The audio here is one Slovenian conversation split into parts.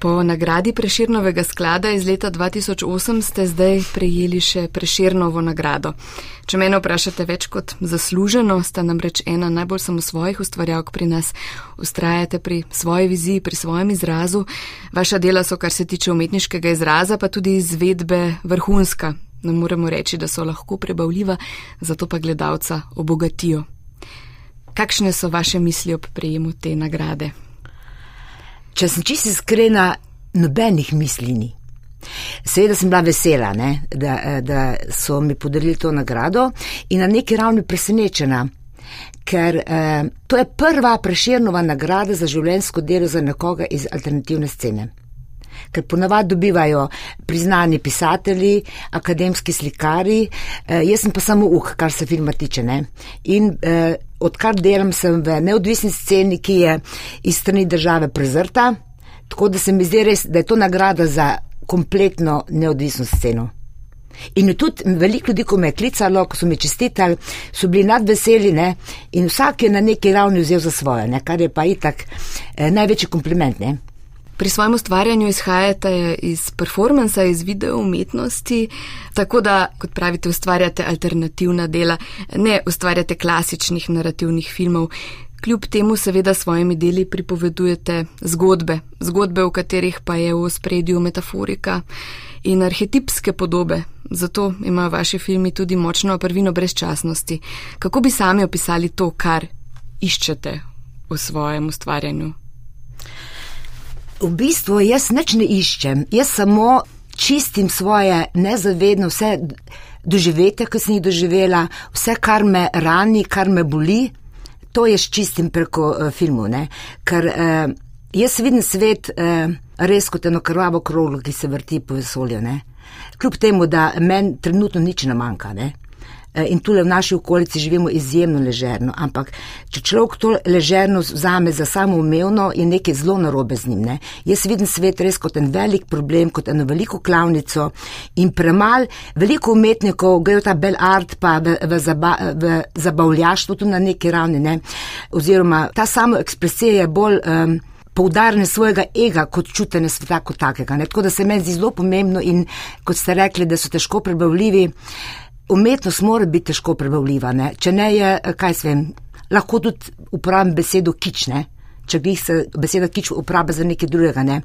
Po nagradi Preširnovega sklada iz leta 2008 ste zdaj prejeli še Preširnovo nagrado. Če mene vprašate več kot zasluženo, sta namreč ena najbolj samosvojih ustvarjalk pri nas. Ustrajate pri svoji viziji, pri svojem izrazu. Vaša dela so, kar se tiče umetniškega izraza, pa tudi izvedbe vrhunska. Ne moremo reči, da so lahko prebavljiva, zato pa gledalca obogatijo. Kakšne so vaše misli ob prejemu te nagrade? Če sem čisto iskrena, nobenih misli ni. Seveda sem bila vesela, ne, da, da so mi podarili to nagrado in na neki ravni presenečena, ker eh, to je prva preširnova nagrada za življensko delo za nekoga iz alternativne scene. Ker ponavadi dobivajo priznani pisatelji, akademski slikari, eh, jaz sem pa samo uh, kar se filma tiče. Ne. In eh, odkar delam, sem v neodvisni sceni, ki je iz strani države prezrta, tako da se mi zdi res, da je to nagrada za kompletno neodvisno sceno. In tudi veliko ljudi, ko me je klicalo, ko so mi čestitali, so bili nadveseljene in vsak je na neki ravni vzel za svoje, ne, kar je pa itak eh, največji kompliment. Ne. Pri svojem ustvarjanju izhajate iz performansa, iz video umetnosti, tako da, kot pravite, ustvarjate alternativna dela, ne ustvarjate klasičnih narativnih filmov. Kljub temu seveda svojimi deli pripovedujete zgodbe, zgodbe, v katerih pa je v spredju metaforika in arhetipske podobe. Zato imajo vaši filmi tudi močno prvino brezčasnosti. Kako bi sami opisali to, kar iščete v svojem ustvarjanju? V bistvu jaz nič ne iščem, jaz samo čistim svoje nezavedno vse doživete, ki sem jih doživela, vse, kar me rani, kar me boli, to jaz čistim preko uh, filmov. Ne? Ker uh, jaz vidim svet uh, res kot eno krvavo kroglo, ki se vrti po vesolju. Ne? Kljub temu, da meni trenutno nič ne manjka. Ne? Eh, in tule v naši okolici živimo izjemno ležerno, ampak če človek to ležerno vzame za samoumevno, je nekaj zelo narobe z njim. Ne? Jaz vidim svet res kot en velik problem, kot eno veliko klavnico in premal, veliko umetnikov grejo ta bel art pa v, v, zaba, v zabavljaštvo tu na neki ravni, ne? oziroma ta samo ekspresija je bolj. Um, Poudarjanje svojega ega kot čutenje sveta kot takega. Ne? Tako da se meni zdi zelo pomembno in kot ste rekli, da so težko prebavljivi, umetnost mora biti težko prebavljiva, ne? če ne je, kaj se vem, lahko tudi uporabim besedo kične. Če bi se beseda kič uporabil za nekaj drugega, ne.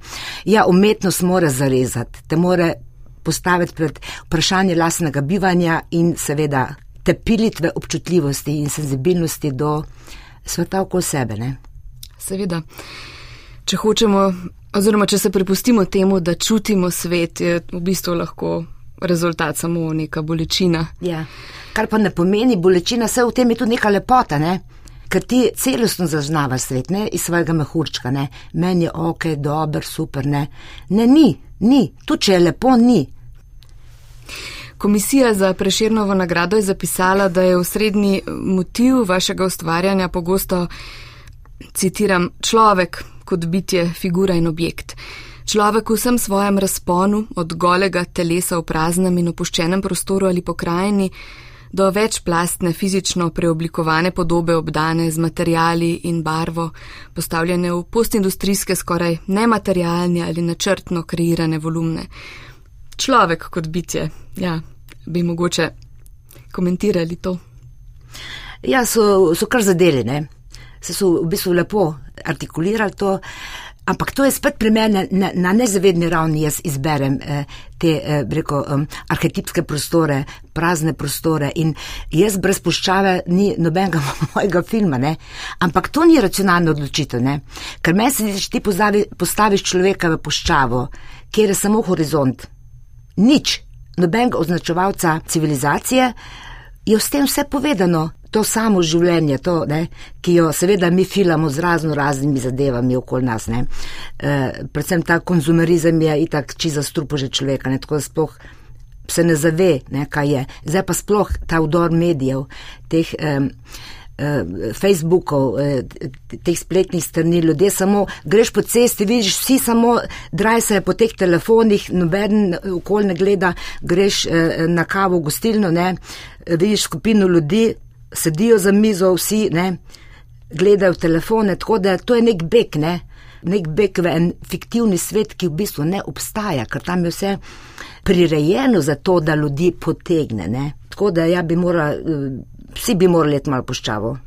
Ja, umetnost mora zarezati, te mora postaviti pred vprašanje lasnega bivanja in seveda te pilitve občutljivosti in senzibilnosti do sveta okoli sebe, ne. Seveda. Če hočemo, oziroma če se prepustimo temu, da čutimo svet, je v bistvu lahko rezultat samo neka bolečina. Ja. Kar pa ne pomeni bolečina, vse v tem je tudi neka lepota, ne? ker ti celostno zaznavaš svet, ne iz svojega mehurčka, ne meni je ok, dober, super, ne. Ne, ni, ni, tu če je lepo, ni. Komisija za preširnovo nagrado je zapisala, da je osrednji motiv vašega ustvarjanja pogosto, citiram, človek kot bitje, figura in objekt. Človek v vsem svojem razponu, od golega telesa v praznem in opuščenem prostoru ali pokrajini, do večplastne fizično preoblikovane podobe obdane z materijali in barvo, postavljene v postindustrijske skoraj nematerialne ali načrtno kreirane volumne. Človek kot bitje, ja, bi mogoče komentirali to. Ja, so, so kar zadeli, ne. Se so v bistvu lepo artikulirali to. Ampak to je spet pri meni na, na nezavedni ravni, jaz izberem eh, te eh, reko, um, arhetipske prostore, prazne prostore in jaz brez puščave ni nobenega mojega filma. Ne? Ampak to ni racionalno odločitev, ne? ker meni se zdi, ti pozavi, postaviš človeka v puščavo, kjer je samo horizont. Nič, nobenega označevalca civilizacije, je s tem vse povedano to samo življenje, to, ne, ki jo seveda mi filamo z razno raznimi zadevami okoli nas. E, predvsem ta konzumerizem je itak čiza strupo že človeka, ne, tako da sploh se ne zave, ne, kaj je. Zdaj pa sploh ta vdor medijev, teh. E, Facebookov, teh spletnih strani, ljudje samo greš po cesti, vidiš vsi samo drajsajo po teh telefonih, noben okolj ne gleda, greš na kavo v gostilno, ne, vidiš skupino ljudi, sedijo za mizo, vsi ne, gledajo telefone, tako da to je nek beg, ne. nek beg v en fiktivni svet, ki v bistvu ne obstaja, ker tam je vse prirejeno za to, da ljudi potegne. Ne? Tako da ja bi morali, eh, vsi bi morali let malo poščavo.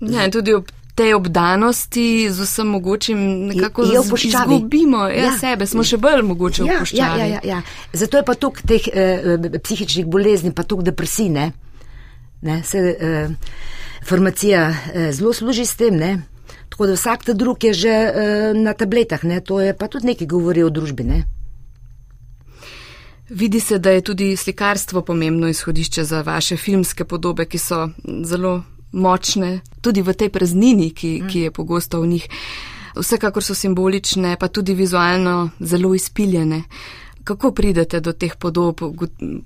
Ja, in tudi ob tej obdanosti z vsem mogočim nekako izgubimo ja, ja, sebe, smo še bolj mogoče ja, opuščali. Ja, ja, ja. Zato je pa tok teh eh, psihičnih bolezni, pa tok depresine. Ne, se, eh, farmacija eh, zelo služi s tem, ne? tako da vsak ta drug je že eh, na tabletah, ne? to je pa tudi nekaj govori o družbi. Ne? Vidi se, da je tudi slikarstvo pomembno izhodišče za vaše filmske podobe, ki so zelo močne, tudi v tej praznini, ki, ki je pogosto v njih. Vsekakor so simbolične, pa tudi vizualno zelo izpiljene. Kako pridete do teh podob?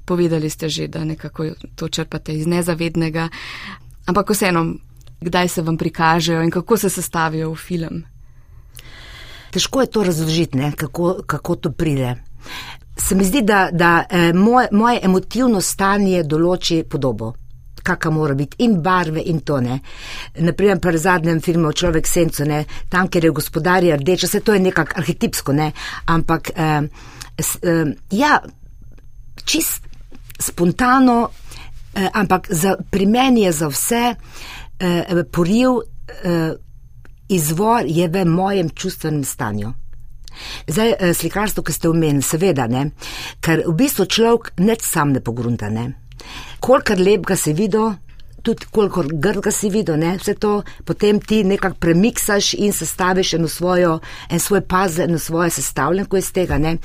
Povedali ste že, da nekako to črpate iz nezavednega. Ampak vseeno, kdaj se vam prikažejo in kako se sestavijo v film? Težko je to razložiti, kako, kako to pride. Se mi zdi, da, da eh, moje, moje emotivno stanje določi podobo kakšna mora biti in barve in tone. Naprimer, pri zadnjem filmu Človek senco, ne, tam, kjer je gospodarja rdeča, vse to je nekako arhetipsko, ne, ampak eh, ja, čist spontano, ampak za, pri meni je za vse eh, izvor je v mojem čustvenem stanju. Zdaj, slikarstvo, ki ste omenili, seveda ne, ker v bistvu človek neč sam ne pogrunta, ne kolikor lep ga si videl, tudi kolikor grd ga si videl, ne, vse to potem ti nekako premiksaš in sestaviš eno svojo, en svoj puzzle, eno svoje sestavljanko iz tega, ne.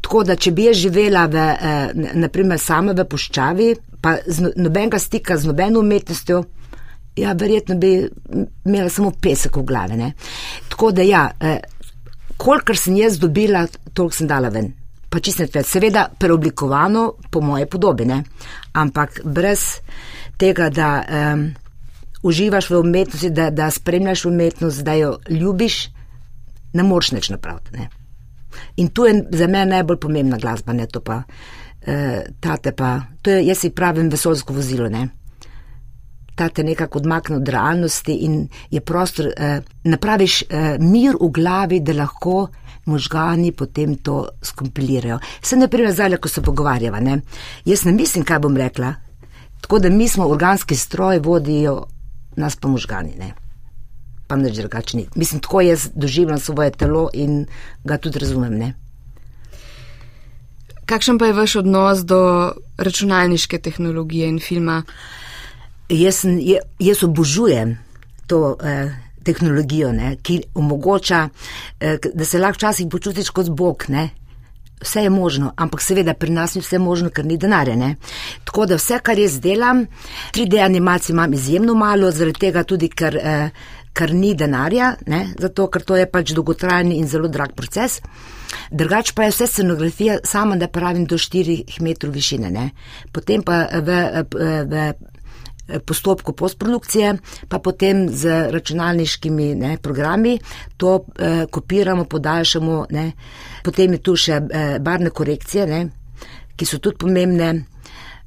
Tako da, če bi jaz živela v, eh, naprimer, sama v puščavi, pa z no, nobenega stika z nobeno umetnostjo, ja, verjetno bi imela samo pesek v glavi, ne. Tako da, ja, eh, kolikor sem jaz dobila, toliko sem dala ven pa čisto ne tvega, seveda preoblikovano po moje podobine, ampak brez tega, da um, uživaš v umetnosti, da, da spremljaš umetnost, da jo ljubiš, ne moreš nič napraviti. Ne? In tu je za mene najbolj pomembna glasba, ne to pa, uh, tate pa, to je, jaz si pravim vesolsko vozilo, ne. Ta te nekako odmakne od realnosti in je prostor, eh, napraviš eh, mir v glavi, da lahko možgani potem to skompilirajo. Se ne primer zdaj, ko se pogovarjava, ne? Jaz ne mislim, kaj bom rekla. Tako da mi smo organski stroj, vodijo nas pa možgani, ne? Pa nič drugačni. Mislim, tako jaz doživljam svoje telo in ga tudi razumem, ne? Kakšen pa je vaš odnos do računalniške tehnologije in filma? Jaz, jaz obožujem to. Eh, tehnologijo, ne, ki omogoča, eh, da se lahko včasih počutiš kot bog. Ne. Vse je možno, ampak seveda pri nas ni vse možno, ker ni denarja. Ne. Tako da vse, kar jaz delam, 3D animacije imam izjemno malo, zaradi tega tudi, ker, eh, ker ni denarja, ne, zato ker to je pač dolgotrajen in zelo drag proces. Drugač pa je vse scenografija sama, da pravim do 4 metrov višine. Ne. Potem pa v, v, v postopku postprodukcije, pa potem z računalniškimi ne, programi to eh, kopiramo, podaljšamo. Ne. Potem je tu še eh, barne korekcije, ne, ki so tudi pomembne.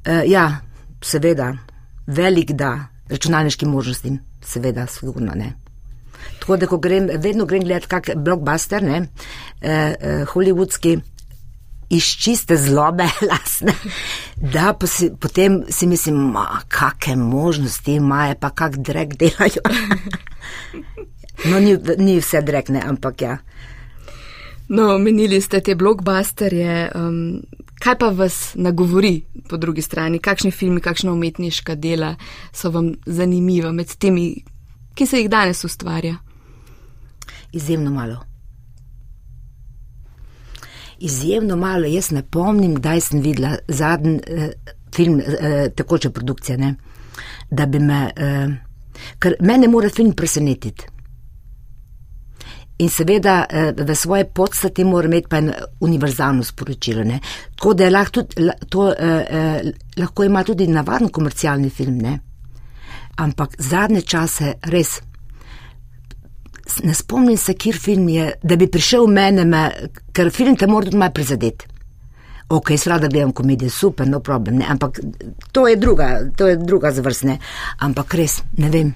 Eh, ja, seveda, velik da računalniškim možnostim, seveda, sigurno ne. Tako da, ko grem, vedno grem gledati kak blockbuster, ne, eh, eh, hollywoodski, iz čiste zlobe lasne, da pa si, potem si mislim, kakšne možnosti imajo, pa kak drek delajo. No, ni, ni vse drekne, ampak ja. No, menili ste te blokbusterje. Um, kaj pa vas nagovori po drugi strani? Kakšni filmi, kakšna umetniška dela so vam zanimiva med temi, ki se jih danes ustvarja? Izjemno malo izjemno malo. Jaz ne pomnim, kdaj sem videla zadnji eh, film, eh, takoče produkcije, ne? da bi me, eh, ker mene mora film presenetiti. In seveda eh, v svoje podstati mora imeti pa en univerzalno sporočilo. Ne? Tako da lahko, tudi, to, eh, eh, lahko ima tudi navaden komercialni film, ne? ampak zadnje čase res ne spomnim se, kjer film je, da bi prišel v mene, me, ker film te mora tudi malo prizadeti. Ok, srada gledam komedije, super, no problem, ne, ampak to je druga, to je druga zvrstne, ampak res ne vem,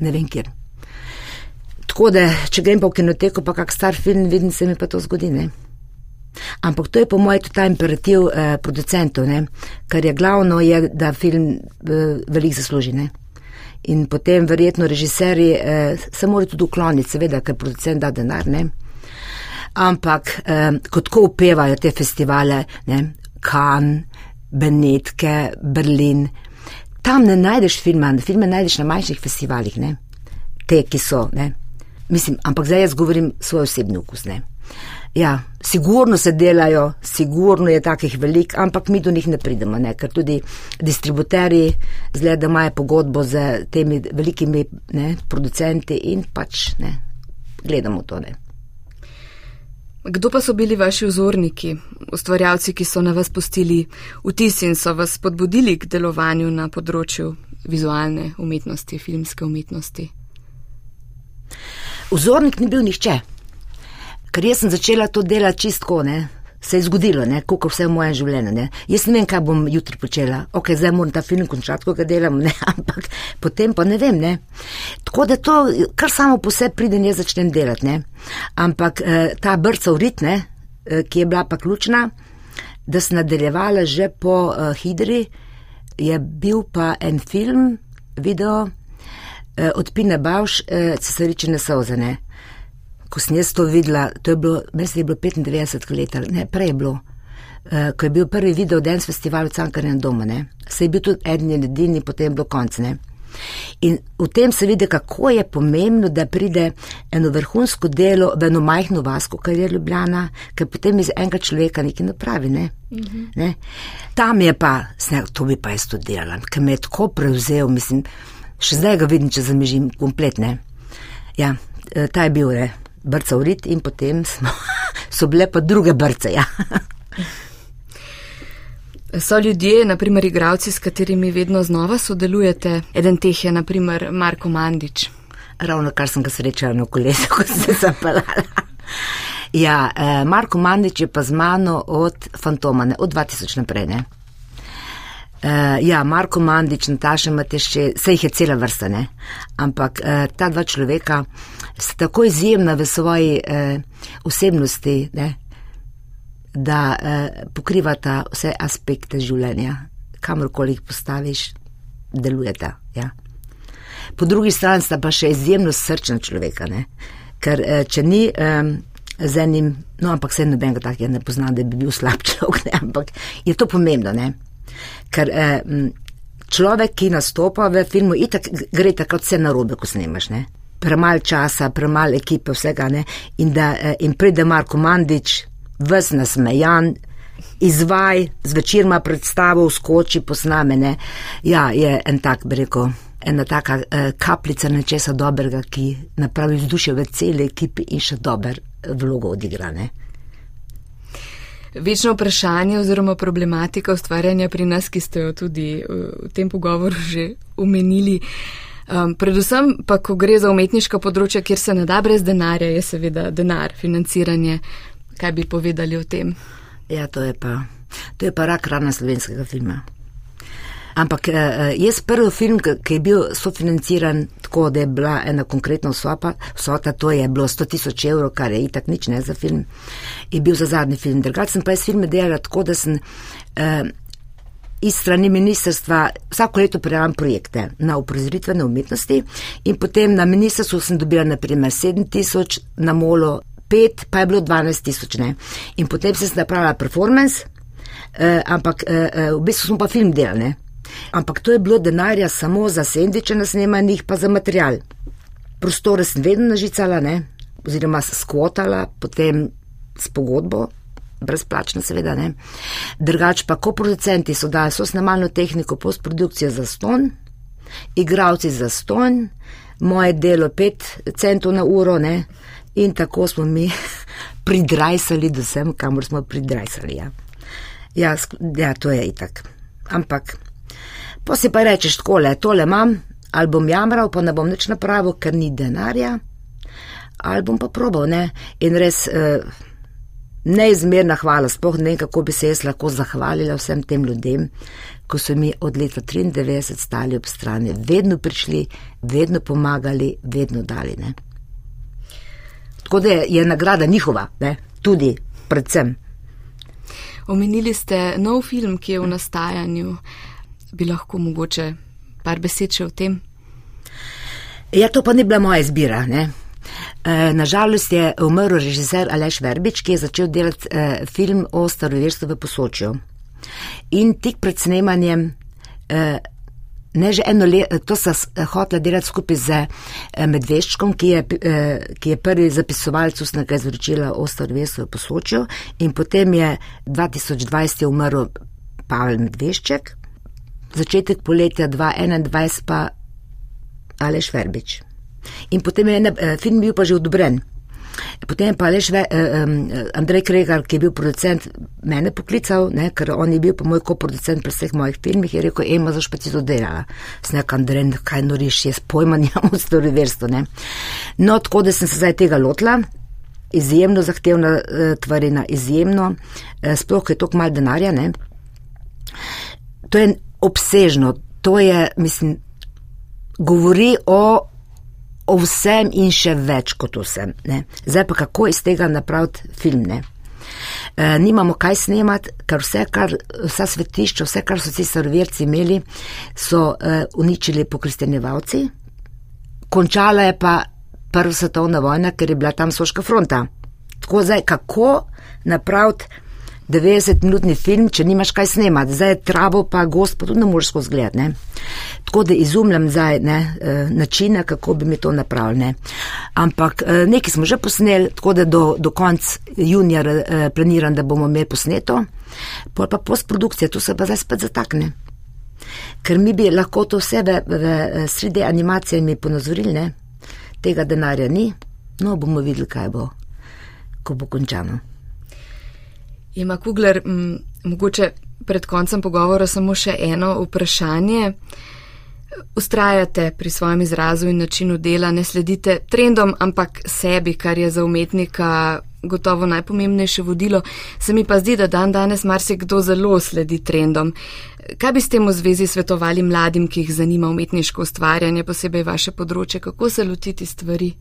ne vem kjer. Tako da, če grem po kinoteko, pa kak star film, vidim se mi pa to zgodi, ne. Ampak to je po mojem tudi ta imperativ eh, producentov, ne, kar je glavno, je, da film eh, veliko zasluži, ne. In potem verjetno režiserji eh, se morajo tudi ukloniti, seveda, ker producent da denar, ne. Ampak eh, kot ko upevajo te festivale, ne, Cannes, Benetke, Berlin, tam ne najdeš filma, filme najdeš na manjših festivalih, ne. Te, ki so, ne. Mislim, ampak zdaj jaz govorim svoj osebni okus, ne. Ja, sigurno se delajo, sigurno je takih velik, ampak mi do njih ne pridemo, ne? ker tudi distributerji zgleda, da imajo pogodbo z temi velikimi ne, producenti in pač ne, gledamo to. Ne. Kdo pa so bili vaši vzorniki, ustvarjalci, ki so na vas postili vtis in so vas spodbudili k delovanju na področju vizualne umetnosti, filmske umetnosti? Vzornik ni bil nihče ker jaz sem začela to delati čistko, ne. Se je zgodilo, kako vse v mojem življenju, ne. Jaz ne vem, kaj bom jutri počela. Ok, zdaj moram ta film končati, ko ga delam, ne, ampak potem pa ne vem, ne. Tako da to, kar samo po sebi pride, jaz začnem delati, ne. Ampak eh, ta brca v rit, ne, eh, ki je bila pa ključna, da sem nadaljevala že po eh, Hidri, je bil pa en film, video od Pine Bavš, eh, Cesaričine Sozene ko sem jaz to videla, to je bilo, mislim, je bilo 95 let, ne, prej je bilo, uh, ko je bil prvi video Dance Festival v Cankarjem domu, ne, se je bil tudi eden in edini, potem je bilo konc, ne. In v tem se vidi, kako je pomembno, da pride eno vrhunsko delo v eno majhno vasko, kar je Ljubljana, ker potem iz enega človeka nekaj napravi, ne. Mhm. ne. Tam je pa, sne, to bi pa jaz tudi delala, ker me je tako prevzel, mislim, še zdaj ga vidim, če zamižim kompletne. Ja, eh, ta je bil, ne brca v rit in potem smo, so bile pa druge brce. Ja. So ljudje, naprimer igravci, s katerimi vedno znova sodelujete. Eden teh je naprimer Marko Mandič. Ravno kar sem ga srečala na kolesu, ko sem se zapalala. Ja, eh, Marko Mandič je pa z mano od Fantomane, od 2000 naprej. Ne? Uh, ja, Marko Mandič, Nataša Matešče, vse jih je cela vrsta, ne? ampak uh, ta dva človeka sta tako izjemna v svoji uh, osebnosti, ne? da uh, pokrivata vse aspekte življenja, kamorkoli jih postaviš, delujeta. Ja. Po drugi strani sta pa še izjemno srčna človeka, ne? ker uh, če ni. Um, Z enim, no, ampak se nobenega takega ne pozna, da bi bil slab človek, ne, ampak je to pomembno, ne. Ker eh, človek, ki nastopa v filmu, itak gre tako vse narobe, ko snemaš, ne. Premal časa, premal ekipe, vsega, ne. In, da, eh, in pride Marko Mandič, ves nasmejan, izvaj, zvečer ima predstavo, skoči posnamene. Ja, je en tak, bi rekel, ena taka eh, kapljica nečesa dobrega, ki napravi vzdušje v celi ekipi in še dober vlogo odigra, ne. Večno vprašanje oziroma problematika ustvarjanja pri nas, ki ste jo tudi uh, v tem pogovoru že omenili. Um, predvsem pa, ko gre za umetniška področja, kjer se ne da brez denarja, je seveda denar, financiranje. Kaj bi povedali o tem? Ja, to je pa, to je pa rak rana slovenskega filma. Ampak eh, eh, jaz prvi film, ki je bil sofinanciran tako, da je bila ena konkretna vsota, to je bilo 100 tisoč evrov, kar je itak nič ne za film, je bil za zadnji film. Drugač sem pa jaz filme delala tako, da sem eh, iz strani ministrstva vsako leto prijavljam projekte na uprizoritvene umetnosti in potem na ministrstvu sem dobila naprimer 7 tisoč, na molo 5, pa je bilo 12 tisoč, ne. In potem sem napravila performance, eh, ampak eh, eh, v bistvu smo pa film delali, ne. Ampak to je bilo denarja samo za sendviče na snemanjih, pa za material. Prostore sem vedno nažicala, ne? oziroma skvotala, potem s pogodbo, brezplačno seveda ne. Drugač pa, ko producenti so dali so snemalno tehniko postprodukcije za ston, igravci za ston, moje delo 5 centov na uro, ne? in tako smo mi pridrajsali do sem, kamor smo pridrajsali. Ja. Ja, ja, to je itak. Ampak Pa si pa rečeš takole, tole imam, ali bom jamral, pa ne bom nič napravil, ker ni denarja, ali bom pa probal, ne. In res eh, neizmerna hvala, spoh ne vem, kako bi se jaz lahko zahvalila vsem tem ljudem, ko so mi od leta 93 stali ob strani, vedno prišli, vedno pomagali, vedno dali, ne. Tako da je nagrada njihova, ne? tudi predvsem. Omenili ste nov film, ki je v nastajanju. Bi lahko mogoče par besed še o tem? Ja, to pa ni bila moja izbira. Ne? E, nažalost je umrl režiser Aleš Verbič, ki je začel delati e, film o staroverstvu v Posočju. In tik pred snemanjem e, Ne, že eno leto, to sem hotela delati skupaj z eh, Medveščkom, ki je, eh, ki je prvi zapisovalec ustnega izročila o starvesu v posočju in potem je 2020 je umrl Pavel Medvešček, začetek poletja 2021 pa Aleš Verbič. In potem je ene, eh, film bil pa že odobren. Potem je pa Aleš, uh, um, Andrej Kregar, ki je bil producent, mene poklical, ne, ker on je bil pa moj koproducent pri vseh mojih filmih, je rekel, ema za špeci to delala. Snek Andrej, kaj noriš, jaz pojma nimam v stori versto, ne. No, tako da sem se zdaj tega lotila. Izjemno zahtevna uh, tvarina, izjemno, uh, sploh je toliko mal denarja, ne. To je obsežno, to je, mislim, govori o o vsem in še več kot vsem. Ne. Zdaj pa kako iz tega napraviti film. Ne. E, nimamo kaj snemati, ker vse, kar, vsa svetišča, vse, kar so ti servirci imeli, so e, uničili pokristjenevalci. Končala je pa prva svetovna vojna, ker je bila tam soška fronta. Tako zdaj, kako napraviti 90-minutni film, če nimaš kaj snemati, zdaj je travo, pa gospod, tudi ne moreš skozi gledati. Tako da izumljam zdaj ne, eh, načine, kako bi mi to napravili. Ne. Ampak eh, nekaj smo že posneli, tako da do, do konca junija eh, planiram, da bomo imeli posneto, pol pa postprodukcija, to se pa zdaj spet zatakne. Ker mi bi lahko to vse v, v sredi animacije mi ponazorili, ne. tega denarja ni, no bomo videli, kaj bo, ko bo končano. Ima Kugler, m, mogoče pred koncem pogovora samo še eno vprašanje. Ustrajate pri svojem izrazu in načinu dela, ne sledite trendom, ampak sebi, kar je za umetnika gotovo najpomembnejše vodilo. Se mi pa zdi, da dan danes marsikdo zelo sledi trendom. Kaj bi s tem v zvezi svetovali mladim, ki jih zanima umetniško ustvarjanje, posebej vaše področje, kako se lotiti stvari?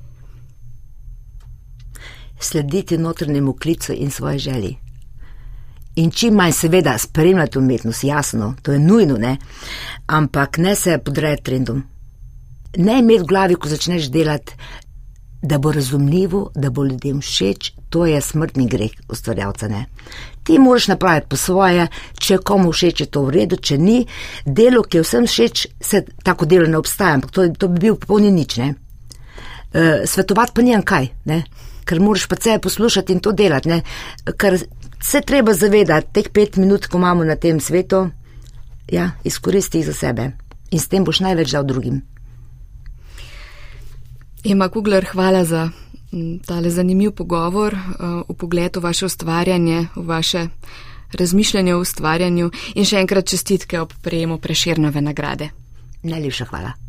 Slediti notrnemu klicu in svoje želji in čim manj, seveda, spremljati umetnost, jasno, to je nujno, ne? ampak ne se podrejati trendom. Ne imeti v glavi, ko začneš delati, da bo razumljivo, da bo ljudem všeč, to je smrtni greh ustvarjalca. Ne? Ti moraš napraviti po svoje, če komu všeč je to v redu, če ni, delo, ki je vsem všeč, se tako delo ne obstaja, ampak to, to bi bil popolni nič. Ne? Uh, svetovati pa nijem kaj, ne? ker moraš pa vse poslušati in to delati, ne? ker se treba zavedati, teh pet minut, ko imamo na tem svetu, ja, izkoristi jih za sebe in s tem boš največ dal drugim. Ema Kugler, hvala za tale zanimiv pogovor, v pogledu vaše ustvarjanje, v vaše razmišljanje o ustvarjanju in še enkrat čestitke ob prejemu preširnove nagrade. Najlepša hvala.